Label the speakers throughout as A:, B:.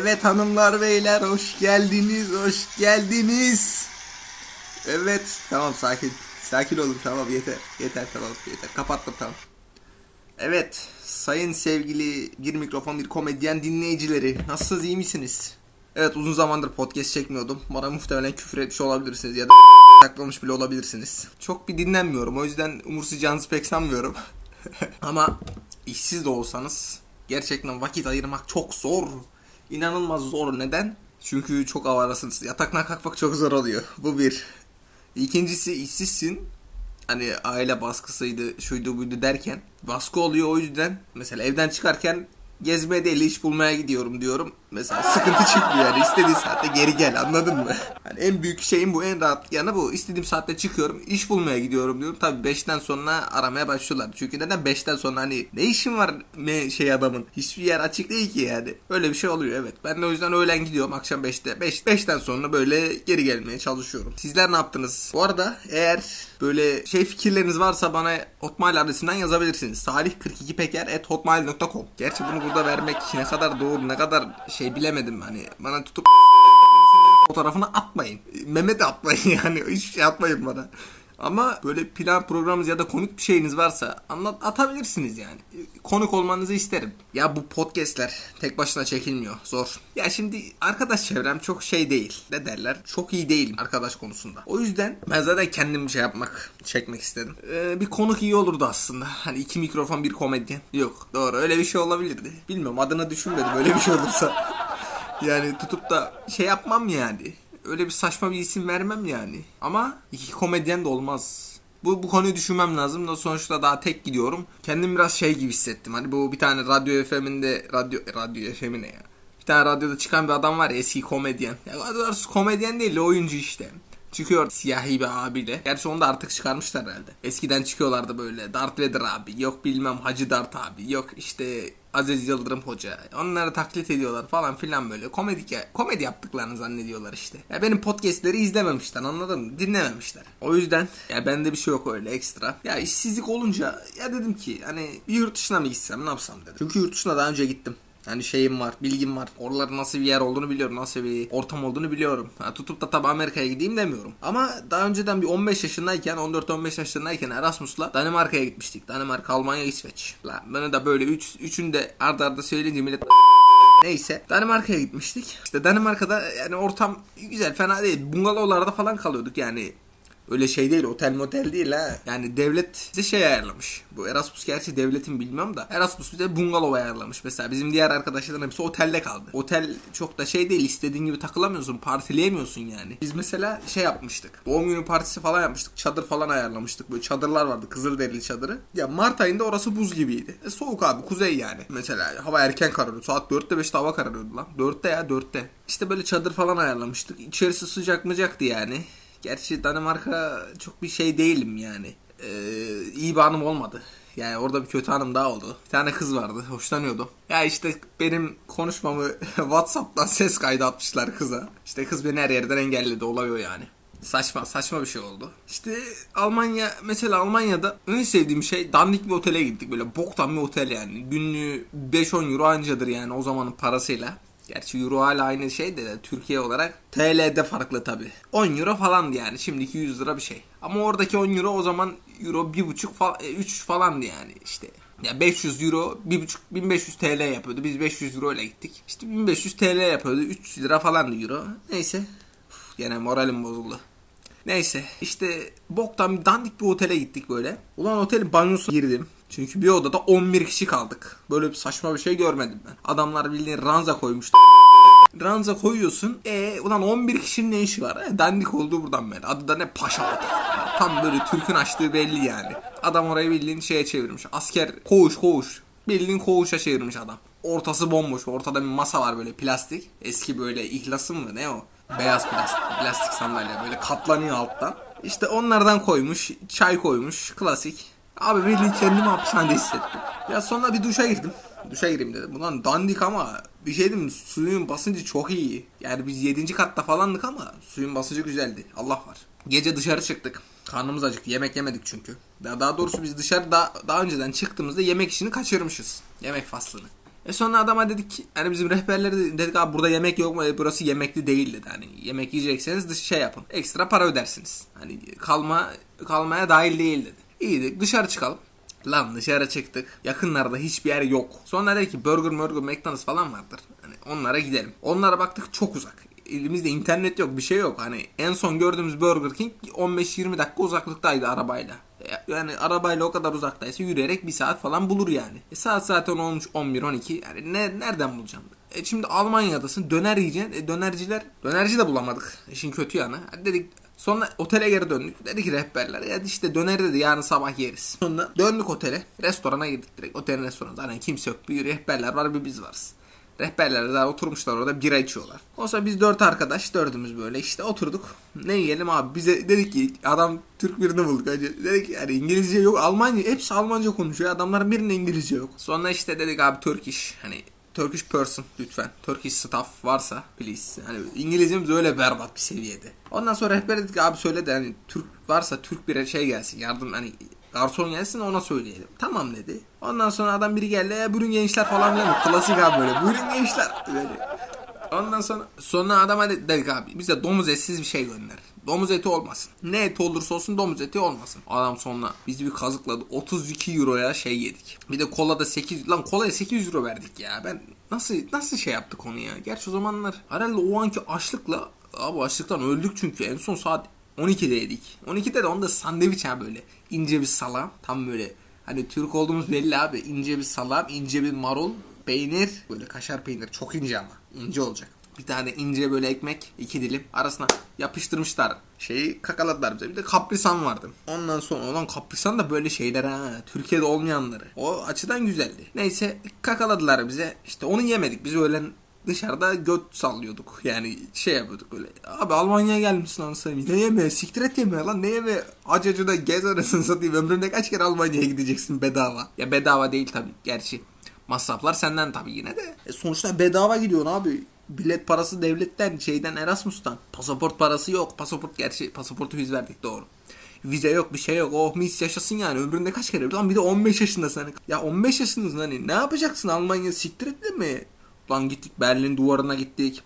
A: Evet hanımlar beyler hoş geldiniz hoş geldiniz. Evet tamam sakin sakin olun tamam yeter yeter tamam yeter kapattım tamam. Evet sayın sevgili bir mikrofon bir komedyen dinleyicileri nasılsınız iyi misiniz? Evet uzun zamandır podcast çekmiyordum. Bana muhtemelen küfür etmiş olabilirsiniz ya da saklamış bile olabilirsiniz. Çok bir dinlenmiyorum o yüzden umursayacağınızı pek sanmıyorum. Ama işsiz de olsanız gerçekten vakit ayırmak çok zor. İnanılmaz zor. Neden? Çünkü çok avarasınız. Yataktan kalkmak çok zor oluyor. Bu bir. İkincisi işsizsin. Hani aile baskısıydı, şuydu buydu derken baskı oluyor o yüzden. Mesela evden çıkarken gezmeye değil iş bulmaya gidiyorum diyorum. Mesela sıkıntı çıkmıyor yani istediğin saatte geri gel anladın mı? Hani en büyük şeyim bu en rahat yanı bu. İstediğim saatte çıkıyorum iş bulmaya gidiyorum diyorum. Tabii 5'ten sonra aramaya başlıyorlar. Çünkü neden 5'ten sonra hani ne işin var ne şey adamın? Hiçbir yer açık değil ki yani. Öyle bir şey oluyor evet. Ben de o yüzden öğlen gidiyorum akşam 5'te. 5, 5'ten sonra böyle geri gelmeye çalışıyorum. Sizler ne yaptınız? Bu arada eğer böyle şey fikirleriniz varsa bana Hotmail adresinden yazabilirsiniz. salih42peker@hotmail.com. Gerçi bunu burada vermek ne kadar doğru ne kadar şey bilemedim hani bana tutup fotoğrafını atmayın. Mehmet atmayın yani hiçbir şey atmayın bana. Ama böyle plan programınız ya da komik bir şeyiniz varsa anlat atabilirsiniz yani. Konuk olmanızı isterim. Ya bu podcastler tek başına çekilmiyor. Zor. Ya şimdi arkadaş çevrem çok şey değil. Ne derler? Çok iyi değilim arkadaş konusunda. O yüzden ben zaten kendim şey yapmak, çekmek istedim. Ee, bir konuk iyi olurdu aslında. Hani iki mikrofon bir komedyen. Yok doğru öyle bir şey olabilirdi. Bilmiyorum adını düşünmedim öyle bir şey olursa. Yani tutup da şey yapmam yani. Öyle bir saçma bir isim vermem yani. Ama iki komedyen de olmaz. Bu, bu konuyu düşünmem lazım da sonuçta daha tek gidiyorum. Kendim biraz şey gibi hissettim. Hani bu bir tane radyo FM'inde radyo radyo FM'ine ya. Bir tane radyoda çıkan bir adam var ya eski komedyen. Ya doğrusu komedyen değil oyuncu işte. Çıkıyor siyahi bir abiyle. Gerçi onu da artık çıkarmışlar herhalde. Eskiden çıkıyorlardı böyle. Darth Vader abi. Yok bilmem Hacı Dart abi. Yok işte Aziz Yıldırım Hoca. Onları taklit ediyorlar falan filan böyle. Komedi, komedi yaptıklarını zannediyorlar işte. Ya benim podcastleri izlememişler anladın mı? Dinlememişler. O yüzden ya bende bir şey yok öyle ekstra. Ya işsizlik olunca ya dedim ki hani bir yurt dışına mı gitsem ne yapsam dedim. Çünkü yurt dışına daha önce gittim. Yani şeyim var, bilgim var. Oraların nasıl bir yer olduğunu biliyorum. Nasıl bir ortam olduğunu biliyorum. Ha, tutup da tabii Amerika'ya gideyim demiyorum. Ama daha önceden bir 15 yaşındayken, 14-15 yaşındayken Erasmus'la Danimarka'ya gitmiştik. Danimarka, Almanya, İsveç. Lan bana da böyle 3 üç, üçünü de arda arda söyleyince millet Neyse Danimarka'ya gitmiştik. İşte Danimarka'da yani ortam güzel fena değil. Bungalovlarda falan kalıyorduk yani. Öyle şey değil otel motel değil ha. Yani devlet bize şey ayarlamış. Bu Erasmus gerçi devletin bilmiyorum da. Erasmus bize bungalov ayarlamış. Mesela bizim diğer arkadaşlarım hepsi otelde kaldı. Otel çok da şey değil istediğin gibi takılamıyorsun. Partileyemiyorsun yani. Biz mesela şey yapmıştık. Doğum günü partisi falan yapmıştık. Çadır falan ayarlamıştık. Böyle çadırlar vardı. Kızılderili çadırı. Ya Mart ayında orası buz gibiydi. E, soğuk abi kuzey yani. Mesela hava erken kararıyor. Saat 4'te 5'te hava kararıyordu lan. 4'te ya 4'te. İşte böyle çadır falan ayarlamıştık. İçerisi sıcak mıcaktı yani. Gerçi Danimarka çok bir şey değilim yani. Ee, iyi bir anım olmadı. Yani orada bir kötü anım daha oldu. Bir tane kız vardı. Hoşlanıyordu. Ya işte benim konuşmamı Whatsapp'tan ses kaydı atmışlar kıza. İşte kız beni her yerden engelledi. Olay o yani. Saçma saçma bir şey oldu. İşte Almanya mesela Almanya'da en sevdiğim şey dandik bir otele gittik. Böyle boktan bir otel yani. Günlüğü 5-10 euro ancadır yani o zamanın parasıyla. Gerçi euro hala aynı şey de Türkiye olarak TL'de farklı tabi. 10 euro falan yani şimdiki 100 lira bir şey. Ama oradaki 10 euro o zaman euro 1,5 falan 3 falandı yani işte. Ya 500 euro 1,5 1500 TL yapıyordu. Biz 500 euro ile gittik. İşte 1500 TL yapıyordu. 3 lira falandı euro. Neyse. Uf, gene moralim bozuldu. Neyse işte boktan dandik bir otele gittik böyle. Ulan otelin banyosu girdim. Çünkü bir odada 11 kişi kaldık. Böyle bir saçma bir şey görmedim ben. Adamlar bildiğin ranza koymuştu. Ranza koyuyorsun. E ulan 11 kişinin ne işi var? E, dandik olduğu buradan belli. Adı da ne Paşa. Tam böyle Türk'ün açtığı belli yani. Adam orayı bildiğin şeye çevirmiş. Asker koğuş koğuş. Bildiğin koğuşa çevirmiş adam. Ortası bomboş. Ortada bir masa var böyle plastik. Eski böyle ihlasın mı ne o? Beyaz plastik, plastik sandalye böyle katlanıyor alttan. İşte onlardan koymuş, çay koymuş, klasik. Abi bildiğin kendimi hapishanede hissettim. Ya sonra bir duşa girdim. Duşa gireyim dedim. Ulan dandik ama bir şey dedim suyun basıncı çok iyi. Yani biz 7. katta falandık ama suyun basıncı güzeldi. Allah var. Gece dışarı çıktık. Karnımız acıktı. Yemek yemedik çünkü. Daha, daha doğrusu biz dışarı daha, daha önceden çıktığımızda yemek işini kaçırmışız. Yemek faslını. E sonra adama dedik ki hani bizim rehberleri de- dedik abi burada yemek yok mu? E, burası yemekli değil dedi. Hani yemek yiyecekseniz dış şey yapın. Ekstra para ödersiniz. Hani kalma kalmaya dahil değil dedi. İyi dedik dışarı çıkalım. Lan dışarı çıktık. Yakınlarda hiçbir yer yok. Sonra dedi ki Burger Burger McDonald's falan vardır. Hani onlara gidelim. Onlara baktık çok uzak. Elimizde internet yok bir şey yok. Hani en son gördüğümüz Burger King 15-20 dakika uzaklıktaydı arabayla. E, Yani arabayla o kadar uzaktaysa yürüyerek bir saat falan bulur yani. E saat zaten olmuş 11-12. Yani ne, nereden bulacaksın? E şimdi Almanya'dasın döner yiyeceksin. E dönerciler, dönerci de bulamadık. İşin kötü yanı. Dedik Sonra otele geri döndük. Dedi ki rehberler ya işte döneri dedi yarın sabah yeriz. Sonra döndük otele. Restorana girdik direkt. Otelin restoranı. Zaten kimse yok. Bir rehberler var bir biz varız. Rehberler daha oturmuşlar orada bira içiyorlar. Oysa biz dört arkadaş dördümüz böyle işte oturduk. Ne yiyelim abi bize dedik ki adam Türk birini bulduk. Hacı. Dedik ki yani İngilizce yok Almanya hepsi Almanca konuşuyor. Adamların birinde İngilizce yok. Sonra işte dedik abi Turkish hani Turkish person lütfen. Turkish staff varsa please. Hani İngilizcemiz öyle berbat bir seviyede. Ondan sonra rehber dedik abi söyle de hani Türk varsa Türk bir şey gelsin. Yardım hani garson gelsin ona söyleyelim. Tamam dedi. Ondan sonra adam biri geldi. E, buyurun gençler falan diyor. Klasik abi böyle. Buyurun gençler. Böyle. Ondan sonra sonra adama de- dedik abi bize domuz etsiz bir şey gönder. Domuz eti olmasın. Ne eti olursa olsun domuz eti olmasın. Adam sonra bizi bir kazıkladı. 32 euroya şey yedik. Bir de kola da 8 lan kolaya 800 euro verdik ya. Ben nasıl nasıl şey yaptık onu ya? Gerçi o zamanlar herhalde o anki açlıkla abi açlıktan öldük çünkü en son saat 12'de yedik. 12'de de onda sandviç ha böyle. ince bir salam. Tam böyle hani Türk olduğumuz belli abi. ince bir salam, ince bir marul, peynir. Böyle kaşar peynir. Çok ince ama. ince olacak. Bir tane ince böyle ekmek. iki dilim. Arasına yapıştırmışlar. Şeyi kakaladılar bize. Bir de kaprisan vardı. Ondan sonra olan kaprisan da böyle şeyler ha. Türkiye'de olmayanları. O açıdan güzeldi. Neyse kakaladılar bize. İşte onu yemedik. Biz öğlen dışarıda göt sallıyorduk. Yani şey yapıyorduk böyle. Abi Almanya'ya gelmişsin anasını. Ne yeme? Siktir et yeme lan. Ne yeme? Acıcıda gez arasını satayım. Ömründe kaç kere Almanya'ya gideceksin bedava. Ya bedava değil tabii. Gerçi masraflar senden tabii yine de. E sonuçta bedava gidiyorsun abi. Bilet parası devletten, şeyden Erasmus'tan. Pasaport parası yok. Pasaport gerçi pasaportu biz verdik doğru. Vize yok bir şey yok. Oh mis yaşasın yani. Ömründe kaç kere? Lan bir de 15 yaşındasın hani. Ya 15 yaşındasın hani. Ne yapacaksın Almanya siktir et mi? Lan gittik Berlin duvarına gittik.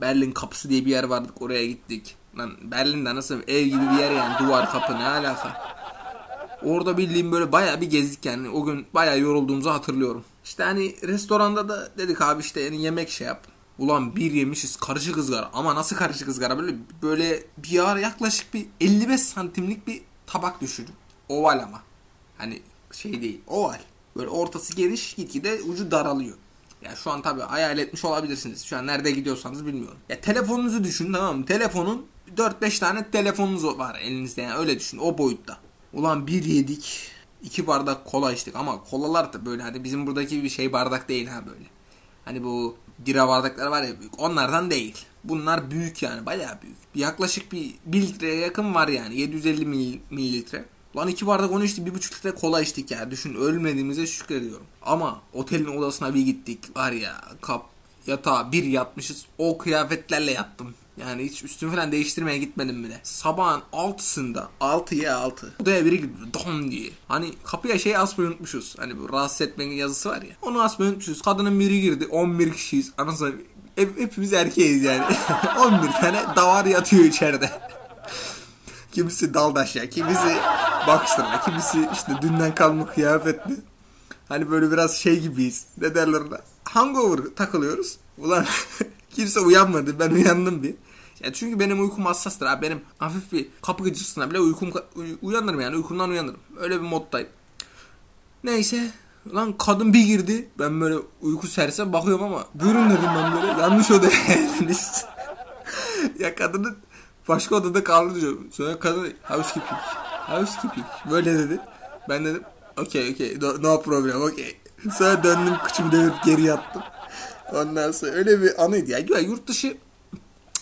A: Berlin kapısı diye bir yer vardık oraya gittik. Lan Berlin'de nasıl ev gibi bir yer yani duvar kapı ne alaka. Orada bildiğim böyle bayağı bir gezdik yani. O gün bayağı yorulduğumuzu hatırlıyorum. İşte hani restoranda da dedik abi işte yemek şey yap. Ulan bir yemişiz karışık ızgara. Ama nasıl karışık ızgara? Böyle böyle bir ara yaklaşık bir 55 santimlik bir tabak düşün. Oval ama. Hani şey değil. Oval. Böyle ortası geniş gitgide ucu daralıyor. Ya şu an tabii hayal etmiş olabilirsiniz. Şu an nerede gidiyorsanız bilmiyorum. Ya telefonunuzu düşün tamam mı? Telefonun 4-5 tane telefonunuz var elinizde yani öyle düşün o boyutta. Ulan bir yedik. iki bardak kola içtik ama kolalar da böyle hani bizim buradaki bir şey bardak değil ha böyle. Hani bu bira bardakları var ya büyük. Onlardan değil. Bunlar büyük yani bayağı büyük. Yaklaşık bir 1 litreye yakın var yani. 750 mil- mililitre. Lan iki bardak onu içtik. Bir buçuk litre kola içtik ya. Düşün ölmediğimize şükrediyorum. Ama otelin odasına bir gittik. Var ya kap yatağa bir yatmışız. O kıyafetlerle yattım. Yani hiç üstümü falan değiştirmeye gitmedim bile. Sabahın altısında 6'ya 6. Odaya biri girdi dom diye. Hani kapıya şey asmayı unutmuşuz. Hani bu rahatsız etmenin yazısı var ya. Onu asmayı unutmuşuz. Kadının biri girdi. 11 kişiyiz. Anasını hep, hepimiz erkeğiz yani. 11 tane davar yatıyor içeride. kimisi daldaş ya, kimisi boxer'la, kimisi işte dünden kalma kıyafetli. Hani böyle biraz şey gibiyiz. Ne derler ona? Hangover takılıyoruz. Ulan kimse uyanmadı. Ben uyandım bir. Ya çünkü benim uykum hassastır abi. Benim hafif bir kapı gıcırtısına bile uykum uy- uyanırım yani. Uykumdan uyanırım. Öyle bir moddayım. Neyse. Lan kadın bir girdi. Ben böyle uyku sersem bakıyorum ama buyurun dedim ben böyle. Yanlış odaya geldiniz. ya kadının başka odada kaldı diyor. Sonra kadın housekeeping. Housekeeping. Böyle dedi. Ben dedim okey okey no, no problem okey. Sonra döndüm kıçımı devirip geri yattım. Ondan sonra öyle bir anıydı ya. Ya yurt dışı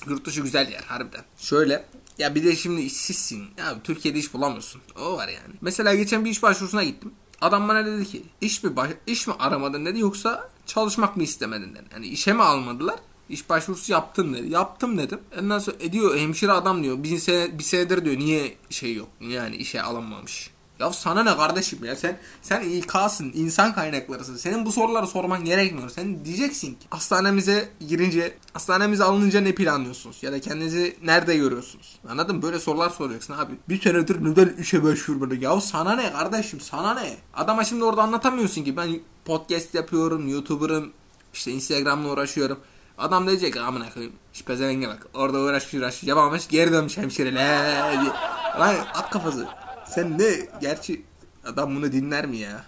A: yurt dışı güzel yer harbiden. Şöyle ya bir de şimdi işsizsin. Ya Türkiye'de iş bulamıyorsun. O var yani. Mesela geçen bir iş başvurusuna gittim. Adam bana dedi ki iş mi baş- iş mi aramadın dedi yoksa çalışmak mı istemedin dedi. Yani işe mi almadılar? İş başvurusu yaptın dedi. Yaptım dedim. Ondan sonra e diyor hemşire adam diyor bir, sene, bir senedir diyor niye şey yok yani işe alınmamış. Ya sana ne kardeşim ya sen sen İK'sın, insan kaynaklarısın. Senin bu soruları sorman gerekmiyor. Sen diyeceksin ki hastanemize girince, hastanemize alınınca ne planlıyorsunuz? Ya da kendinizi nerede görüyorsunuz? Anladın mı? Böyle sorular soracaksın abi. Bir senedir neden işe başvurmadı? Ya sana ne kardeşim sana ne? Adama şimdi orada anlatamıyorsun ki ben podcast yapıyorum, YouTuber'ım, işte Instagram'la uğraşıyorum. Adam diyecek amına koyayım. Şu pezevenge bak. Orada uğraşmış uğraşmış. Yapamamış geri dönmüş hemşireler. Lan at kafası. Sen ne? Gerçi adam bunu dinler mi ya?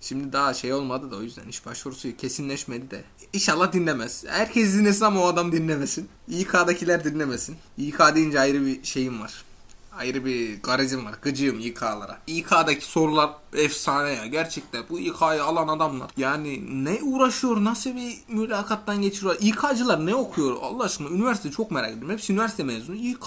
A: Şimdi daha şey olmadı da o yüzden iş başvurusu kesinleşmedi de. İnşallah dinlemez. Herkes dinlesin ama o adam dinlemesin. İK'dakiler dinlemesin. İK deyince ayrı bir şeyim var. Ayrı bir garezim var. Gıcığım İK'lara. İK'daki sorular efsane ya. Gerçekten bu İK'yı alan adamlar. Yani ne uğraşıyor? Nasıl bir mülakattan geçiriyor? İK'cılar ne okuyor? Allah aşkına üniversite çok merak ediyorum. Hepsi üniversite mezunu. İK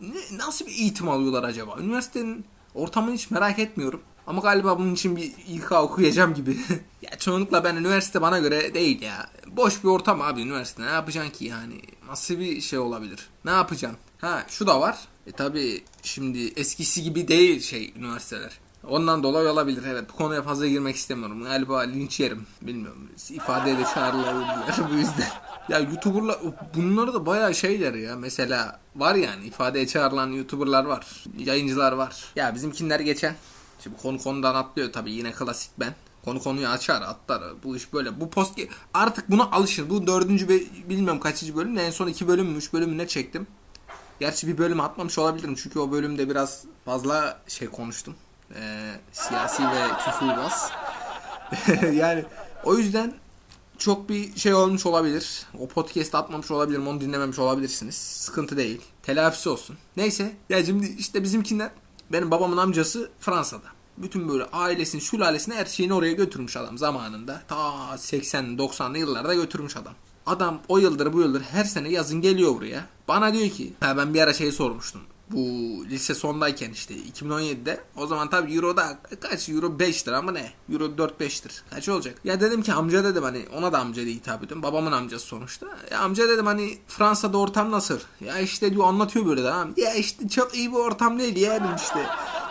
A: ne, nasıl bir eğitim alıyorlar acaba? Üniversitenin ortamını hiç merak etmiyorum. Ama galiba bunun için bir İK okuyacağım gibi. ya çoğunlukla ben üniversite bana göre değil ya. Boş bir ortam abi üniversite. Ne yapacaksın ki yani? Nasıl bir şey olabilir? Ne yapacaksın? Ha şu da var. E tabi şimdi eskisi gibi değil şey üniversiteler. Ondan dolayı olabilir evet. Bu konuya fazla girmek istemiyorum. Galiba linç yerim. Bilmiyorum. İfade de çağrılabilirler bu yüzden. Ya YouTuber'lar bunları da bayağı şeyler ya. Mesela var yani ifadeye çağrılan YouTuber'lar var. Yayıncılar var. Ya bizimkinler geçen. Şimdi konu konudan atlıyor tabii yine klasik ben. Konu konuyu açar atlar. Bu iş böyle. Bu post artık buna alışın. Bu dördüncü bilmiyorum kaçıncı bölüm. En son iki bölüm üç bölüm ne çektim. Gerçi bir bölüm atmamış olabilirim. Çünkü o bölümde biraz fazla şey konuştum. Ee, siyasi ve küfürbaz. yani o yüzden çok bir şey olmuş olabilir. O podcast atmamış olabilirim. Onu dinlememiş olabilirsiniz. Sıkıntı değil. Telafisi olsun. Neyse. Ya şimdi işte bizimkiler benim babamın amcası Fransa'da. Bütün böyle ailesini, sülalesini her şeyini oraya götürmüş adam zamanında. Ta 80-90'lı yıllarda götürmüş adam. Adam o yıldır bu yıldır her sene yazın geliyor buraya. Bana diyor ki ha ben bir ara şey sormuştum. Bu lise sondayken işte 2017'de o zaman tabi Euro'da kaç Euro 5'tir ama ne? Euro 4-5'tir. Kaç olacak? Ya dedim ki amca dedim hani ona da amca diye hitap ediyorum. Babamın amcası sonuçta. Ya amca dedim hani Fransa'da ortam nasıl? Ya işte diyor anlatıyor böyle tamam. Ya işte çok iyi bir ortam değil ya dedim işte.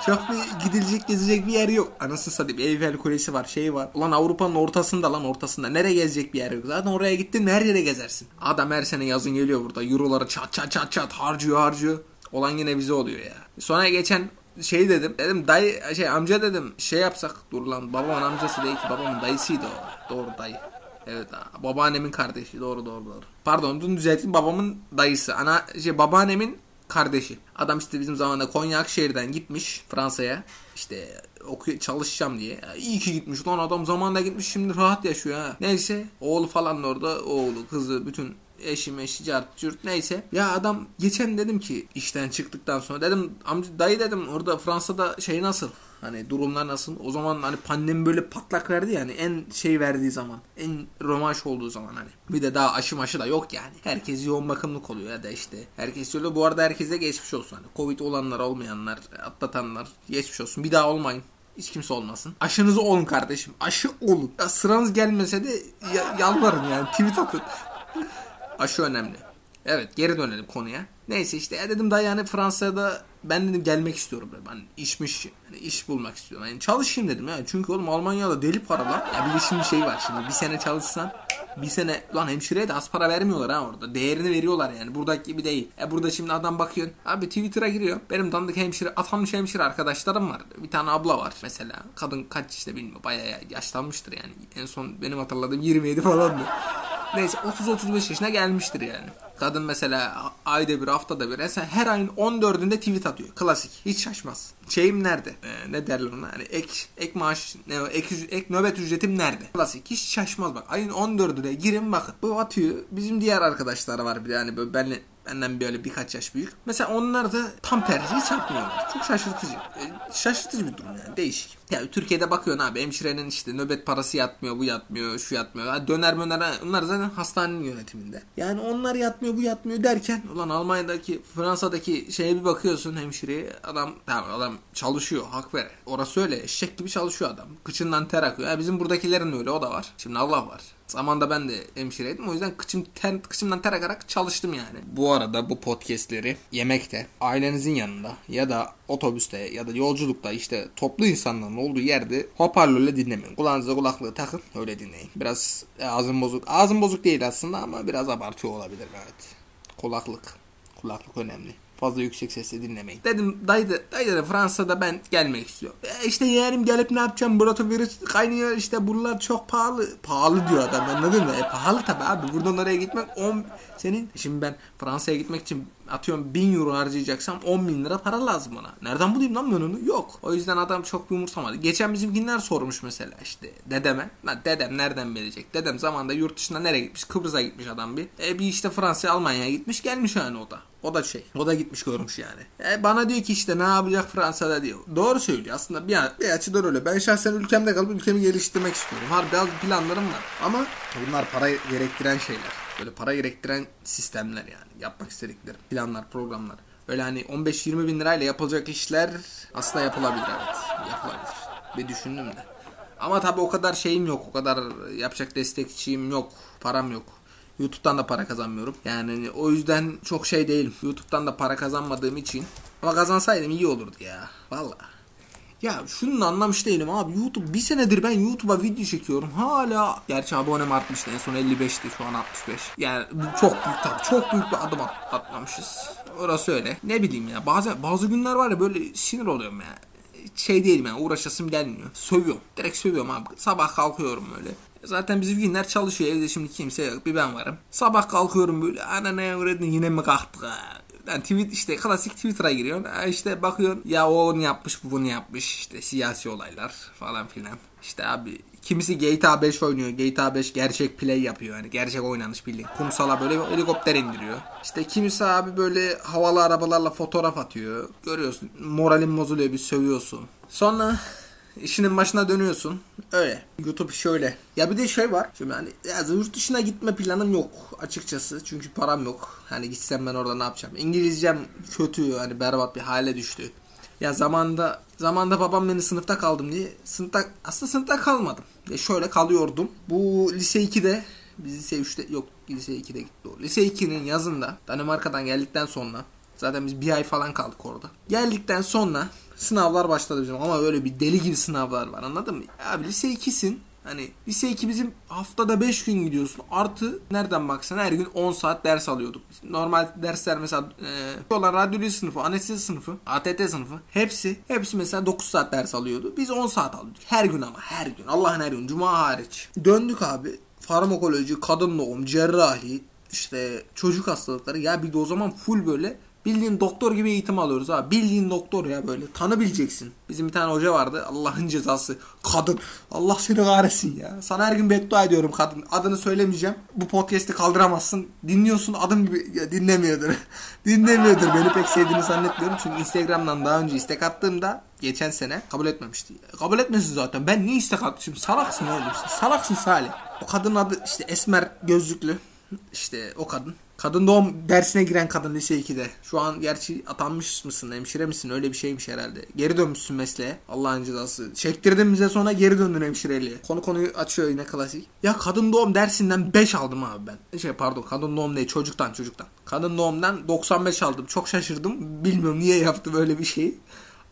A: Çok bir gidilecek gezecek bir yer yok. Anasını satayım Eyfel Kulesi var şey var. Ulan Avrupa'nın ortasında lan ortasında. Nereye gezecek bir yer yok. Zaten oraya gittin her yere gezersin. Adam her sene yazın geliyor burada. Euroları çat çat çat çat harcıyor harcıyor. Olan yine bize oluyor ya. Sonra geçen şey dedim. Dedim dayı şey amca dedim şey yapsak dur lan babamın amcası değil ki babamın dayısıydı o. Doğru dayı. Evet babaannemin kardeşi doğru doğru doğru. Pardon bunu düzelteyim babamın dayısı. Ana şey babaannemin kardeşi. Adam işte bizim zamanında Konya Akşehir'den gitmiş Fransa'ya. İşte oku çalışacağım diye. Ya iyi ki gitmiş lan adam zamanında gitmiş şimdi rahat yaşıyor ha. Neyse oğlu falan orada oğlu kızı bütün eşi meşi cart cürt neyse. Ya adam geçen dedim ki işten çıktıktan sonra dedim amca dayı dedim orada Fransa'da şey nasıl? Hani durumlar nasıl? O zaman hani pandemi böyle patlak verdi yani en şey verdiği zaman. En romanş olduğu zaman hani. Bir de daha aşı maşı da yok yani. Herkes yoğun bakımlık oluyor ya da işte. Herkes öyle. Bu arada herkese geçmiş olsun. Hani Covid olanlar olmayanlar atlatanlar geçmiş olsun. Bir daha olmayın. Hiç kimse olmasın. Aşınızı olun kardeşim. Aşı olun. Ya sıranız gelmese de ya, yalvarın yani. Tweet atın. Aşı önemli. Evet geri dönelim konuya. Neyse işte ya dedim daha yani Fransa'da ben dedim gelmek istiyorum. Ben işmiş yani iş bulmak istiyorum. Yani çalışayım dedim ya. Çünkü oğlum Almanya'da deli para lan. Ya bir de şimdi şey var şimdi bir sene çalışsan bir sene lan hemşireye de az para vermiyorlar ha orada. Değerini veriyorlar yani. Buradaki gibi değil. E burada şimdi adam bakıyor. Abi Twitter'a giriyor. Benim dandık hemşire, atanmış hemşire arkadaşlarım var. Bir tane abla var mesela. Kadın kaç işte bilmiyorum. Bayağı yaşlanmıştır yani. En son benim hatırladığım 27 falandı. Neyse 30-35 yaşına gelmiştir yani. Kadın mesela ayda bir haftada bir mesela her ayın 14'ünde tweet atıyor. Klasik. Hiç şaşmaz. Şeyim nerede? Ee, ne derler ona? Hani ek, ek maaş, ne, ek, ek nöbet ücretim nerede? Klasik. Hiç şaşmaz bak. Ayın 14'üne girin bakın. Bu atıyor. Bizim diğer arkadaşlar var bir yani böyle benle benden böyle birkaç yaş büyük. Mesela onlar da tam tersi hiç yapmıyorlar. Çok şaşırtıcı. E, şaşırtıcı bir durum yani. Değişik. Ya Türkiye'de bakıyorsun abi hemşirenin işte nöbet parası yatmıyor, bu yatmıyor, şu yatmıyor. Ha, döner möner onlar zaten hastanenin yönetiminde. Yani onlar yatmıyor, bu yatmıyor derken ulan Almanya'daki, Fransa'daki şeye bir bakıyorsun hemşireye adam tamam adam çalışıyor hak ver. Orası öyle eşek gibi çalışıyor adam. Kıçından ter akıyor. Ya bizim buradakilerin öyle o da var. Şimdi Allah var. Zamanda ben de hemşireydim. O yüzden kıçım ter, kıçımdan ter akarak çalıştım yani. Bu arada bu podcastleri yemekte, ailenizin yanında ya da otobüste ya da yolculukta işte toplu insanların olduğu yerde hoparlörle dinlemeyin. Kulağınıza kulaklığı takın öyle dinleyin. Biraz ağzım bozuk. Ağzım bozuk değil aslında ama biraz abartıyor olabilir evet. Kulaklık. Kulaklık önemli. Fazla yüksek sesle dinlemeyin. Dedim dayı da, dayı da Fransa'da ben gelmek istiyorum. E işte yeğenim gelip ne yapacağım? Burada virüs kaynıyor işte buralar çok pahalı. Pahalı diyor adam anladın mı? E pahalı tabi abi. Buradan oraya gitmek 10 senin. Şimdi ben Fransa'ya gitmek için atıyorum 1000 euro harcayacaksam 10 bin lira para lazım ona. Nereden bulayım lan ben onu? Yok. O yüzden adam çok bir umursamadı. Geçen bizimkiler sormuş mesela işte dedeme. Lan dedem nereden bilecek? Dedem zamanda yurt dışına nereye gitmiş? Kıbrıs'a gitmiş adam bir. E bir işte Fransa'ya Almanya'ya gitmiş gelmiş yani o da. O da şey. O da gitmiş görmüş yani. E bana diyor ki işte ne yapacak Fransa'da diyor. Doğru söylüyor aslında bir, bir açıdan öyle. Ben şahsen ülkemde kalıp ülkemi geliştirmek istiyorum. Harbi bazı planlarım var. Ama bunlar para gerektiren şeyler. Böyle para gerektiren sistemler yani. Yapmak istediklerim. Planlar, programlar. Öyle hani 15-20 bin lirayla yapılacak işler aslında yapılabilir evet. Yapılabilir. Bir düşündüm de. Ama tabii o kadar şeyim yok. O kadar yapacak destekçiyim yok. Param yok. YouTube'dan da para kazanmıyorum. Yani o yüzden çok şey değilim. YouTube'dan da para kazanmadığım için. Ama kazansaydım iyi olurdu ya. Valla. Ya şunu anlamış değilim abi. YouTube bir senedir ben YouTube'a video çekiyorum. Hala gerçi abonem artmıştı. En son 55'ti şu an 65. Yani çok büyük tabii. Çok büyük bir adım at, atmamışız. Orası öyle. Ne bileyim ya. Bazı bazı günler var ya böyle sinir oluyorum ya. Şey değilim yani uğraşasım gelmiyor. Sövüyorum. Direkt sövüyorum abi. Sabah kalkıyorum böyle. Zaten bizim günler çalışıyor. Evde şimdi kimse yok. Bir ben varım. Sabah kalkıyorum böyle. Ana ne uğradın yine mi kalktık ha? Yani tweet işte klasik Twitter'a giriyorsun. İşte bakıyorsun ya o onu yapmış bu bunu yapmış. İşte siyasi olaylar falan filan. İşte abi kimisi GTA 5 oynuyor. GTA 5 gerçek play yapıyor. Yani gerçek oynanış bildiğin. Kumsala böyle helikopter indiriyor. İşte kimisi abi böyle havalı arabalarla fotoğraf atıyor. Görüyorsun. Moralin bozuluyor bir sövüyorsun. Sonra işinin başına dönüyorsun. Öyle. YouTube şöyle. Ya bir de şey var. Şimdi hani ya yurt dışına gitme planım yok açıkçası. Çünkü param yok. Hani gitsem ben orada ne yapacağım? İngilizcem kötü. Hani berbat bir hale düştü. Ya zamanda zamanda babam beni sınıfta kaldım diye sınıfta aslında sınıfta kalmadım. Ya şöyle kalıyordum. Bu lise 2'de biz lise 3'te yok lise 2'de gitti o. Lise 2'nin yazında Danimarka'dan geldikten sonra zaten biz bir ay falan kaldık orada. Geldikten sonra sınavlar başladı bizim ama öyle bir deli gibi sınavlar var anladın mı? Abi lise 2'sin Hani lise 2 bizim haftada 5 gün gidiyorsun. Artı nereden baksan her gün 10 saat ders alıyorduk. Normal dersler mesela e, olan radyoloji sınıfı, anestezi sınıfı, ATT sınıfı hepsi hepsi mesela 9 saat ders alıyordu. Biz 10 saat alıyorduk. Her gün ama her gün. Allah'ın her gün. Cuma hariç. Döndük abi. Farmakoloji, kadın doğum, cerrahi, işte çocuk hastalıkları. Ya bir de o zaman full böyle Bildiğin doktor gibi eğitim alıyoruz abi. Bildiğin doktor ya böyle. Tanı bileceksin. Bizim bir tane hoca vardı. Allah'ın cezası. Kadın. Allah seni kahretsin ya. Sana her gün beddua ediyorum kadın. Adını söylemeyeceğim. Bu podcast'i kaldıramazsın. Dinliyorsun adım gibi ya, dinlemiyordur. dinlemiyordur. Beni pek sevdiğini zannetmiyorum. Çünkü Instagram'dan daha önce istek attığımda geçen sene kabul etmemişti. Kabul etmesin zaten. Ben niye istek atmışım? Salaksın oğlum. Salaksın Salih. O kadın adı işte Esmer gözlüklü. İşte o kadın. Kadın doğum dersine giren kadın lise 2'de. Şu an gerçi atanmış mısın, hemşire misin? Öyle bir şeymiş herhalde. Geri dönmüşsün mesleğe. Allah'ın cezası. Çektirdin bize sonra geri döndün hemşireliğe. Konu konuyu açıyor yine klasik. Ya kadın doğum dersinden 5 aldım abi ben. Şey pardon kadın doğum değil çocuktan çocuktan. Kadın doğumdan 95 aldım. Çok şaşırdım. Bilmiyorum niye yaptı böyle bir şeyi.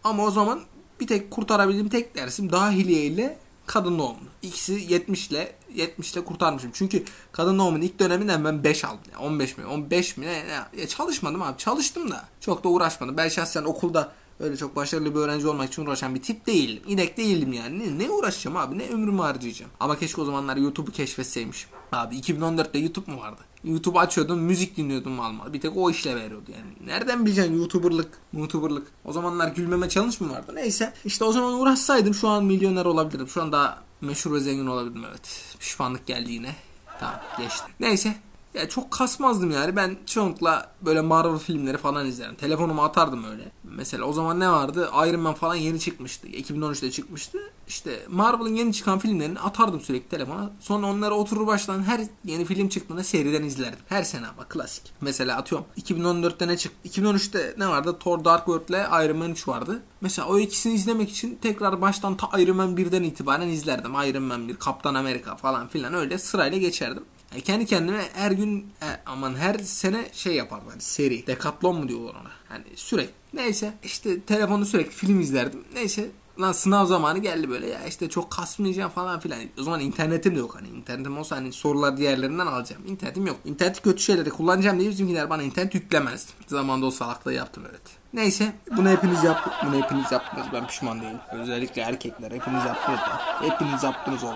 A: Ama o zaman bir tek kurtarabildiğim tek dersim dahiliye ile kadın doğumu. İkisi 70 ile 70 ile kurtarmışım. Çünkü kadın doğumunun ilk döneminden ben 5 aldım. Yani 15 mi 15 mi ne, ne ya çalışmadım abi. Çalıştım da çok da uğraşmadım. Ben şahsen okulda öyle çok başarılı bir öğrenci olmak için uğraşan bir tip değilim. İnek değildim yani. Ne, ne uğraşacağım abi? Ne ömrümü harcayacağım? Ama keşke o zamanlar YouTube'u keşfetseymişim. Abi 2014'te YouTube mu vardı? YouTube açıyordum, müzik dinliyordum almalı. Bir tek o işle veriyordu yani. Nereden bileceksin YouTuber'lık, YouTuber'lık? O zamanlar gülmeme challenge mı vardı? Neyse. İşte o zaman uğraşsaydım şu an milyoner olabilirim. Şu an daha meşhur ve zengin olabilirim evet. Pişmanlık geldi yine. Tamam geçti. Neyse. Ya çok kasmazdım yani. Ben çoğunlukla böyle Marvel filmleri falan izlerim. Telefonumu atardım öyle. Mesela o zaman ne vardı? Iron Man falan yeni çıkmıştı. 2013'te çıkmıştı. İşte Marvel'ın yeni çıkan filmlerini atardım sürekli telefona. Sonra onlara oturur baştan her yeni film çıktığında seriden izlerdim. Her sene ama klasik. Mesela atıyorum 2014'te ne çıktı? 2013'te ne vardı? Thor Dark World ile Iron Man 3 vardı. Mesela o ikisini izlemek için tekrar baştan ta Iron Man 1'den itibaren izlerdim. Iron Man 1, Kaptan Amerika falan filan öyle sırayla geçerdim. Yani kendi kendime her gün e, aman her sene şey yapardım hani seri. Dekatlon mu diyorlar ona. Hani sürekli. Neyse işte telefonu sürekli film izlerdim. Neyse Lan sınav zamanı geldi böyle ya işte çok kasmayacağım falan filan. O zaman internetim de yok hani internetim olsa hani sorular diğerlerinden alacağım. İnternetim yok. İnterneti kötü şeylere kullanacağım diye bizimkiler bana internet yüklemezdi. Zamanda o salaklığı yaptım evet. Neyse bunu hepiniz yaptınız. Bunu hepiniz yaptınız. Ben pişman değilim. Özellikle erkekler hepiniz yaptınız da. Hepiniz yaptınız. O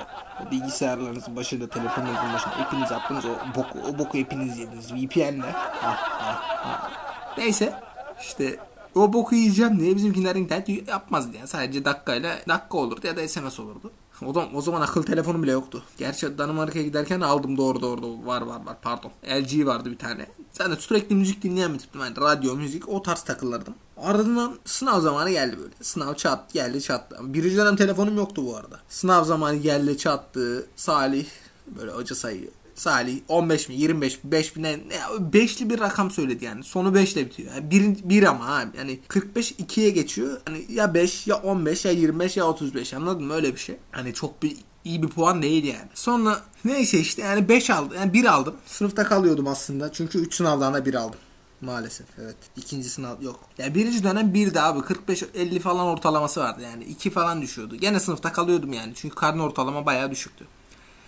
A: bilgisayarlarınızın başında, telefonunuzun başında hepiniz yaptınız o boku, o boku hepiniz yediniz. VPN'le. Ah, ah, ah. Neyse işte o boku yiyeceğim diye bizimkiler internet yapmazdı yani. Sadece dakikayla dakika olurdu ya da SMS olurdu. O zaman, o zaman akıl telefonu bile yoktu. Gerçi Danimarka'ya giderken aldım doğru doğru var var var pardon. LG vardı bir tane. Sen de sürekli müzik dinleyen bir tiptim. Yani radyo, müzik o tarz takılırdım. Ardından sınav zamanı geldi böyle. Sınav çat geldi çattı. Birinci dönem telefonum yoktu bu arada. Sınav zamanı geldi çattı. Salih böyle hoca sayıyor. Salih 15 mi 25 mi 5 mi ne, beşli bir rakam söyledi yani. Sonu 5 ile bitiyor. Yani bir, bir ama abi. Yani 45 2'ye geçiyor. Hani ya 5 ya 15 ya 25 ya 35 anladın mı öyle bir şey. Hani çok bir iyi bir puan değil yani. Sonra neyse işte yani 5 aldım. Yani 1 aldım. Sınıfta kalıyordum aslında. Çünkü 3 sınavdan da 1 aldım. Maalesef evet. İkinci sınav yok. Ya yani birinci dönem bir de abi 45-50 falan ortalaması vardı yani. 2 falan düşüyordu. Gene sınıfta kalıyordum yani. Çünkü karne ortalama bayağı düşüktü.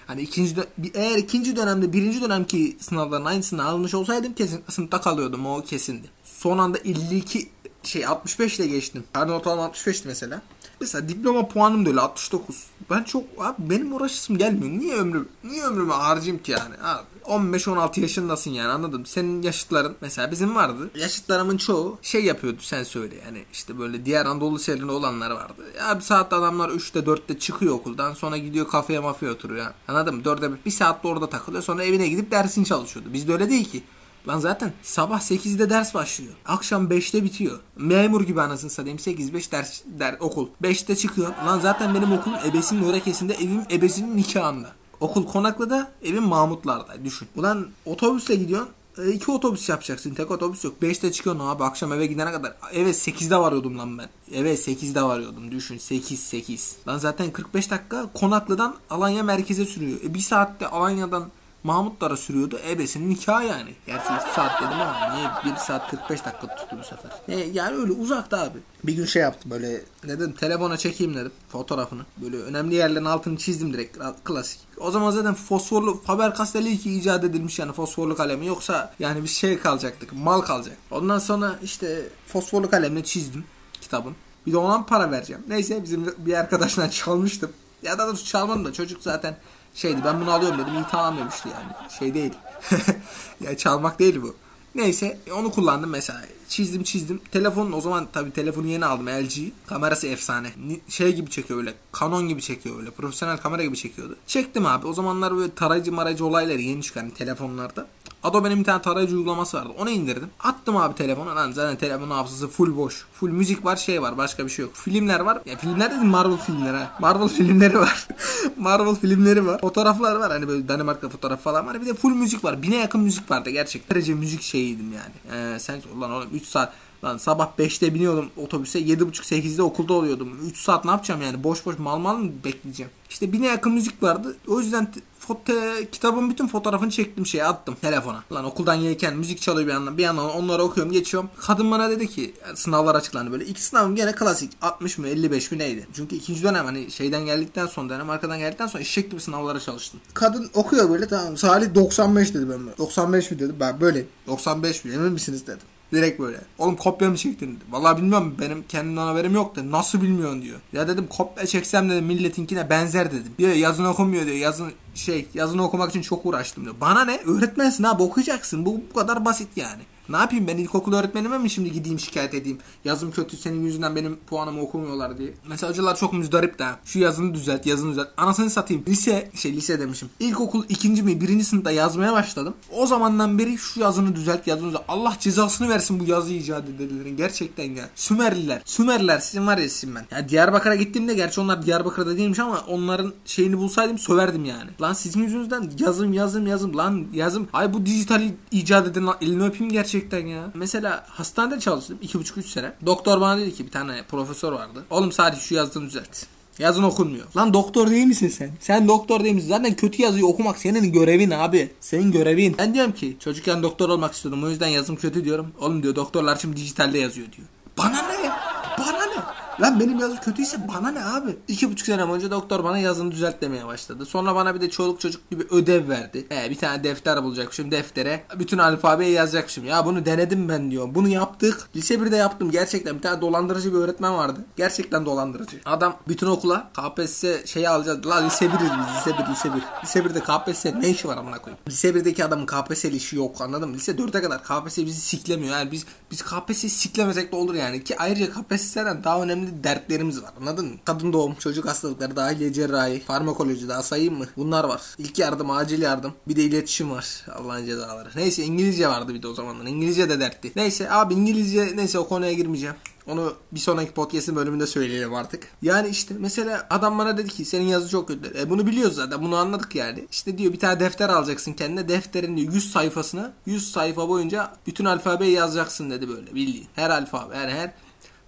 A: Hani ikinci eğer ikinci dönemde birinci dönemki sınavların aynısını almış olsaydım kesin sınıfta kalıyordum o kesindi. Son anda 52 şey 65 ile geçtim. Karne ortalama 65'ti mesela. Mesela diploma puanım da öyle 69. Ben çok abi benim uğraşısım gelmiyor. Niye ömrüm niye ömrümü harcayayım ki yani? Abi 15-16 yaşındasın yani anladım. Senin yaşıtların mesela bizim vardı. Yaşıtlarımın çoğu şey yapıyordu sen söyle yani işte böyle diğer Anadolu liselerinde olanlar vardı. Ya bir saatte adamlar 3'te 4'te çıkıyor okuldan sonra gidiyor kafeye mafya oturuyor. Anladın mı? 4'e bir saatte orada takılıyor sonra evine gidip dersini çalışıyordu. Bizde öyle değil ki. Lan zaten sabah 8'de ders başlıyor. Akşam 5'te bitiyor. Memur gibi anasını satayım 8-5 ders der, okul. 5'te çıkıyor. Lan zaten benim okulum ebesinin örekesinde evim ebesinin nikahında. Okul Konaklı'da, evim Mahmutlar'da. Düşün. Ulan otobüsle gidiyorsun. E, iki otobüs yapacaksın. Tek otobüs yok. 5'te çıkıyorsun abi akşam eve gidene kadar. Eve 8'de varıyordum lan ben. Eve 8'de varıyordum. Düşün 8 8. Lan zaten 45 dakika Konaklı'dan Alanya merkeze sürüyor. E, bir saatte Alanya'dan Mahmutlara sürüyordu. Ebesinin nikahı yani. Gerçi 3 saat dedim ama niye 1 saat 45 dakika tuttu bu sefer. E, yani öyle uzakta abi. Bir gün şey yaptım böyle dedim telefona çekeyim dedim fotoğrafını. Böyle önemli yerlerin altını çizdim direkt klasik. O zaman zaten fosforlu Faber-Castell ki icat edilmiş yani fosforlu kalemi yoksa yani bir şey kalacaktık mal kalacak. Ondan sonra işte fosforlu kalemle çizdim kitabın. Bir de ona para vereceğim. Neyse bizim bir arkadaşla çalmıştım. Ya da çalmadım da çocuk zaten şeydi ben bunu alıyorum dedim iyi tamam demişti yani. Şey değil. ya çalmak değil bu. Neyse onu kullandım mesela. Çizdim çizdim. Telefonun o zaman tabi telefonu yeni aldım LG. Kamerası efsane. Şey gibi çekiyor öyle. Canon gibi çekiyor öyle. Profesyonel kamera gibi çekiyordu. Çektim abi. O zamanlar böyle tarayıcı marayıcı olayları yeni çıkan telefonlarda. Adobe'nin bir tane tarayıcı uygulaması vardı. Onu indirdim. Attım abi telefona. Lan zaten telefonun hafızası full boş. Full müzik var şey var. Başka bir şey yok. Filmler var. Ya filmler dedim Marvel filmleri ha. Marvel filmleri var. Marvel filmleri var. Fotoğraflar var. Hani böyle Danimarka fotoğraf falan var. Bir de full müzik var. Bine yakın müzik vardı gerçekten. Derece müzik şeyiydim yani. Ee, sen ulan oğlum 3 saat Lan sabah 5'te biniyordum otobüse 7.30-8'de okulda oluyordum. 3 saat ne yapacağım yani boş boş mal mal mı bekleyeceğim. İşte bine yakın müzik vardı. O yüzden foto, kitabın bütün fotoğrafını çektim şeye attım telefona. Lan okuldan gelirken müzik çalıyor bir yandan. Bir yandan onları okuyorum geçiyorum. Kadın bana dedi ki sınavlar açıklandı böyle. İlk sınavım gene klasik 60 mı 55 mi neydi? Çünkü ikinci dönem hani şeyden geldikten sonra dönem arkadan geldikten sonra eşek gibi sınavlara çalıştım. Kadın okuyor böyle tamam Salih 95 dedi ben böyle. 95 mi dedi ben böyle 95 mi emin misiniz dedim. Direkt böyle. Oğlum kopya mı çektin. Vallahi bilmiyorum benim kendimden haberim yok da nasıl bilmiyorsun diyor. Ya dedim kopya çeksem dedim milletinkine benzer dedim. Diyor yazın okumuyor diyor. Yazın şey yazını okumak için çok uğraştım diyor. Bana ne? Öğretmensin abi okuyacaksın. Bu bu kadar basit yani. Ne yapayım ben ilkokul öğretmenime mi şimdi gideyim şikayet edeyim? Yazım kötü senin yüzünden benim puanımı okumuyorlar diye. Mesela hocalar çok müzdarip de. Şu yazını düzelt yazını düzelt. Anasını satayım. Lise şey lise demişim. İlkokul ikinci mi birinci sınıfta yazmaya başladım. O zamandan beri şu yazını düzelt yazını düzelt. Allah cezasını versin bu yazı icat edenlerin. Gerçekten ya. Sümerliler. Sümerliler sizin var ya sizin ben. Ya Diyarbakır'a gittiğimde gerçi onlar Diyarbakır'da değilmiş ama onların şeyini bulsaydım söverdim yani. Lan sizin yüzünüzden yazım yazım yazım lan yazım. Ay bu dijitali icat eden elini öpeyim gerçekten gerçekten ya. Mesela hastanede çalıştım 2,5-3 sene. Doktor bana dedi ki bir tane profesör vardı. Oğlum sadece şu yazdığını düzelt. Yazın okunmuyor. Lan doktor değil misin sen? Sen doktor değil misin? Zaten kötü yazıyı okumak senin görevin abi. Senin görevin. Ben diyorum ki çocukken doktor olmak istiyordum. O yüzden yazım kötü diyorum. Oğlum diyor doktorlar şimdi dijitalde yazıyor diyor. Bana ne? Bana ne? Lan benim yazı kötüyse bana ne abi? İki buçuk sene önce doktor bana yazını düzelt demeye başladı. Sonra bana bir de çoluk çocuk gibi ödev verdi. He, bir tane defter bulacakmışım deftere. Bütün alfabeyi yazacakmışım. Ya bunu denedim ben diyor. Bunu yaptık. Lise 1'de yaptım gerçekten. Bir tane dolandırıcı bir öğretmen vardı. Gerçekten dolandırıcı. Adam bütün okula KPSS şeyi alacağız. La lise 1'iz biz. Lise 1, lise 1. Lise 1'de KPSS ne işi var amına koyayım? Lise 1'deki adamın KPSS'li işi yok anladın mı? Lise 4'e kadar KPSS bizi siklemiyor. Yani biz biz KPSS'yi siklemesek de olur yani. Ki ayrıca KPSS'den daha önemli dertlerimiz var anladın mı? Kadın doğum, çocuk hastalıkları, dahiliye cerrahi, farmakoloji daha sayayım mı? Bunlar var. İlk yardım, acil yardım. Bir de iletişim var. Allah'ın cezaları. Neyse İngilizce vardı bir de o zamanlar. İngilizce de dertti. Neyse abi İngilizce neyse o konuya girmeyeceğim. Onu bir sonraki podcast'in bölümünde söyleyelim artık. Yani işte mesela adam bana dedi ki senin yazı çok kötü. E bunu biliyoruz zaten bunu anladık yani. İşte diyor bir tane defter alacaksın kendine. Defterin diyor 100 sayfasına 100 sayfa boyunca bütün alfabeyi yazacaksın dedi böyle bildiğin. Her alfabe yani her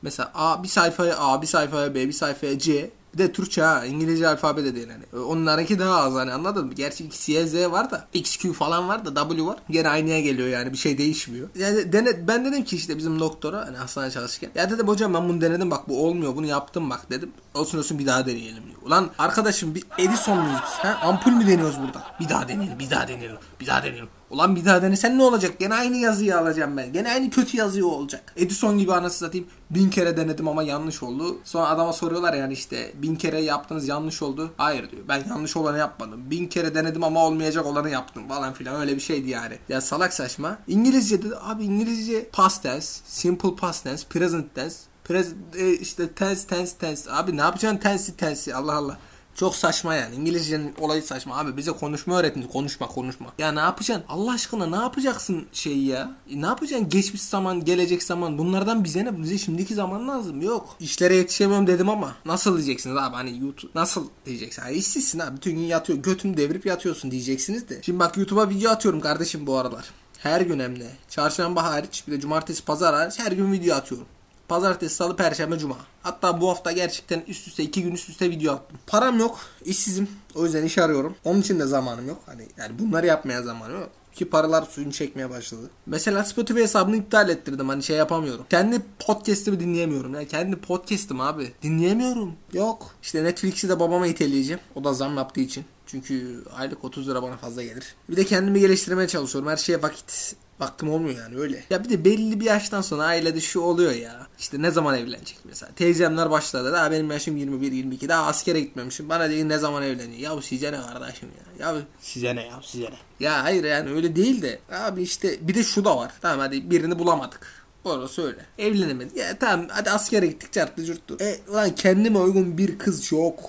A: Mesela A bir sayfaya A, bir sayfaya B, bir sayfaya C. Bir de Türkçe ha. İngilizce alfabe de değil hani. Onlarınki daha az hani anladın mı? Gerçi C, Z var da X, Q falan var da W var. Gene aynıya geliyor yani bir şey değişmiyor. Yani dene, ben dedim ki işte bizim doktora hani hastanede çalışırken. Ya dedim hocam ben bunu denedim bak bu olmuyor bunu yaptım bak dedim. Olsun olsun bir daha deneyelim diyor. Ulan arkadaşım bir Edison muyuz biz? Ha? Ampul mü deniyoruz burada? Bir daha deneyelim bir daha deneyelim bir daha deneyelim. Ulan bir daha denesen ne olacak? Gene aynı yazıyı alacağım ben. Gene aynı kötü yazıyı olacak. Edison gibi anası satayım. Bin kere denedim ama yanlış oldu. Sonra adama soruyorlar yani işte bin kere yaptınız yanlış oldu. Hayır diyor. Ben yanlış olanı yapmadım. Bin kere denedim ama olmayacak olanı yaptım falan filan. Öyle bir şeydi yani. Ya salak saçma. İngilizce dedi. Abi İngilizce past tense, simple past tense, present tense, present, işte tense, tense, tense. Abi ne yapacaksın tense, tense? Allah Allah. Çok saçma yani. İngilizcenin olayı saçma. Abi bize konuşma öğretin. Konuşma konuşma. Ya ne yapacaksın? Allah aşkına ne yapacaksın şeyi ya? E, ne yapacaksın? Geçmiş zaman, gelecek zaman. Bunlardan bize ne? Bize şimdiki zaman lazım. Yok. İşlere yetişemiyorum dedim ama. Nasıl diyeceksiniz abi? Hani YouTube nasıl diyeceksin? Yani işsizsin abi. Bütün gün yatıyor. Götünü devirip yatıyorsun diyeceksiniz de. Şimdi bak YouTube'a video atıyorum kardeşim bu aralar. Her gün hem de. Çarşamba hariç bir de cumartesi pazar hariç her gün video atıyorum. Pazartesi, salı, perşembe, cuma. Hatta bu hafta gerçekten üst üste iki gün üst üste video attım. Param yok, işsizim. O yüzden iş arıyorum. Onun için de zamanım yok. Hani yani bunları yapmaya zamanım yok. Ki paralar suyunu çekmeye başladı. Mesela Spotify hesabını iptal ettirdim. Hani şey yapamıyorum. Kendi podcast'imi dinleyemiyorum. Yani kendi podcast'im abi. Dinleyemiyorum. Yok. İşte Netflix'i de babama iteleyeceğim. O da zam yaptığı için. Çünkü aylık 30 lira bana fazla gelir. Bir de kendimi geliştirmeye çalışıyorum. Her şeye vakit Vaktim olmuyor yani öyle. Ya bir de belli bir yaştan sonra ailede şu oluyor ya. İşte ne zaman evlenecek mesela. Teyzemler başladı. Daha benim yaşım 21-22. Daha askere gitmemişim. Bana değil ne zaman evleniyor. Ya size ne kardeşim ya. Ya size ne ya size ne. Ya hayır yani öyle değil de. Abi işte bir de şu da var. Tamam hadi birini bulamadık. Orası öyle. Evlenemedik. Ya tamam hadi askere gittik çarptı cürttü. E ulan kendime uygun bir kız yok.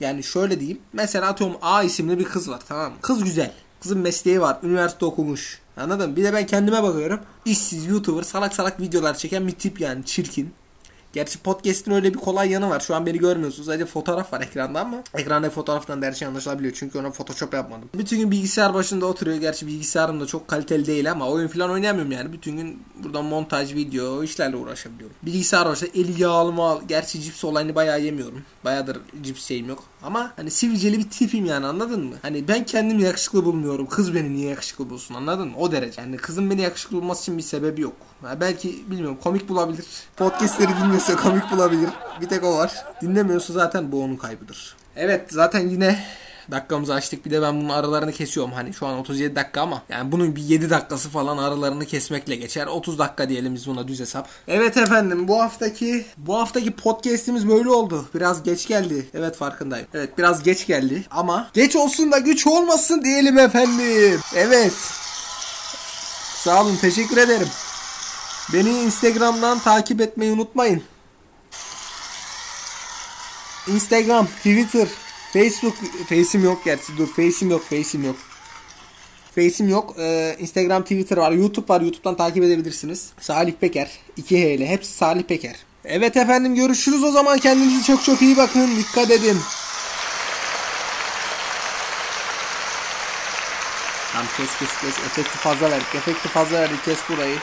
A: Yani şöyle diyeyim. Mesela atıyorum A isimli bir kız var tamam mı? Kız güzel. Kızın mesleği var. Üniversite okumuş. Anladın mı? Bir de ben kendime bakıyorum. İşsiz YouTuber salak salak videolar çeken bir tip yani çirkin. Gerçi podcast'in öyle bir kolay yanı var. Şu an beni görmüyorsunuz. Sadece fotoğraf var ekranda ama ekranda fotoğraftan da her şey anlaşılabiliyor. Çünkü ona photoshop yapmadım. Bütün gün bilgisayar başında oturuyor. Gerçi bilgisayarım da çok kaliteli değil ama oyun falan oynayamıyorum yani. Bütün gün burada montaj, video işlerle uğraşabiliyorum. Bilgisayar başta eli yağlı mal. Gerçi cips olayını bayağı yemiyorum. Bayağıdır cips şeyim yok. Ama hani sivilceli bir tipim yani anladın mı? Hani ben kendimi yakışıklı bulmuyorum. Kız beni niye yakışıklı bulsun anladın mı? O derece. Yani kızın beni yakışıklı bulması için bir sebebi yok. Belki bilmiyorum komik bulabilir. Podcastleri dinliyorsa komik bulabilir. Bir tek o var. Dinlemiyorsa zaten bu onun kaybıdır. Evet zaten yine Dakikamızı açtık. Bir de ben bunun aralarını kesiyorum. Hani şu an 37 dakika ama yani bunun bir 7 dakikası falan aralarını kesmekle geçer. 30 dakika diyelim biz buna düz hesap. Evet efendim bu haftaki bu haftaki podcast'imiz böyle oldu. Biraz geç geldi. Evet farkındayım. Evet biraz geç geldi ama geç olsun da güç olmasın diyelim efendim. Evet. Sağ olun teşekkür ederim. Beni Instagram'dan takip etmeyi unutmayın. Instagram, Twitter, Facebook, Face'im yok gerçi dur Face'im yok, Face'im yok. Face'im yok. Ee, Instagram, Twitter var, YouTube var. YouTube'dan takip edebilirsiniz. Salih Peker, 2 H ile hepsi Salih Peker. Evet efendim görüşürüz o zaman. Kendinize çok çok iyi bakın. Dikkat edin. Tamam kes kes kes. Efekti fazla verdik. Efekti fazla verdik. Kes burayı.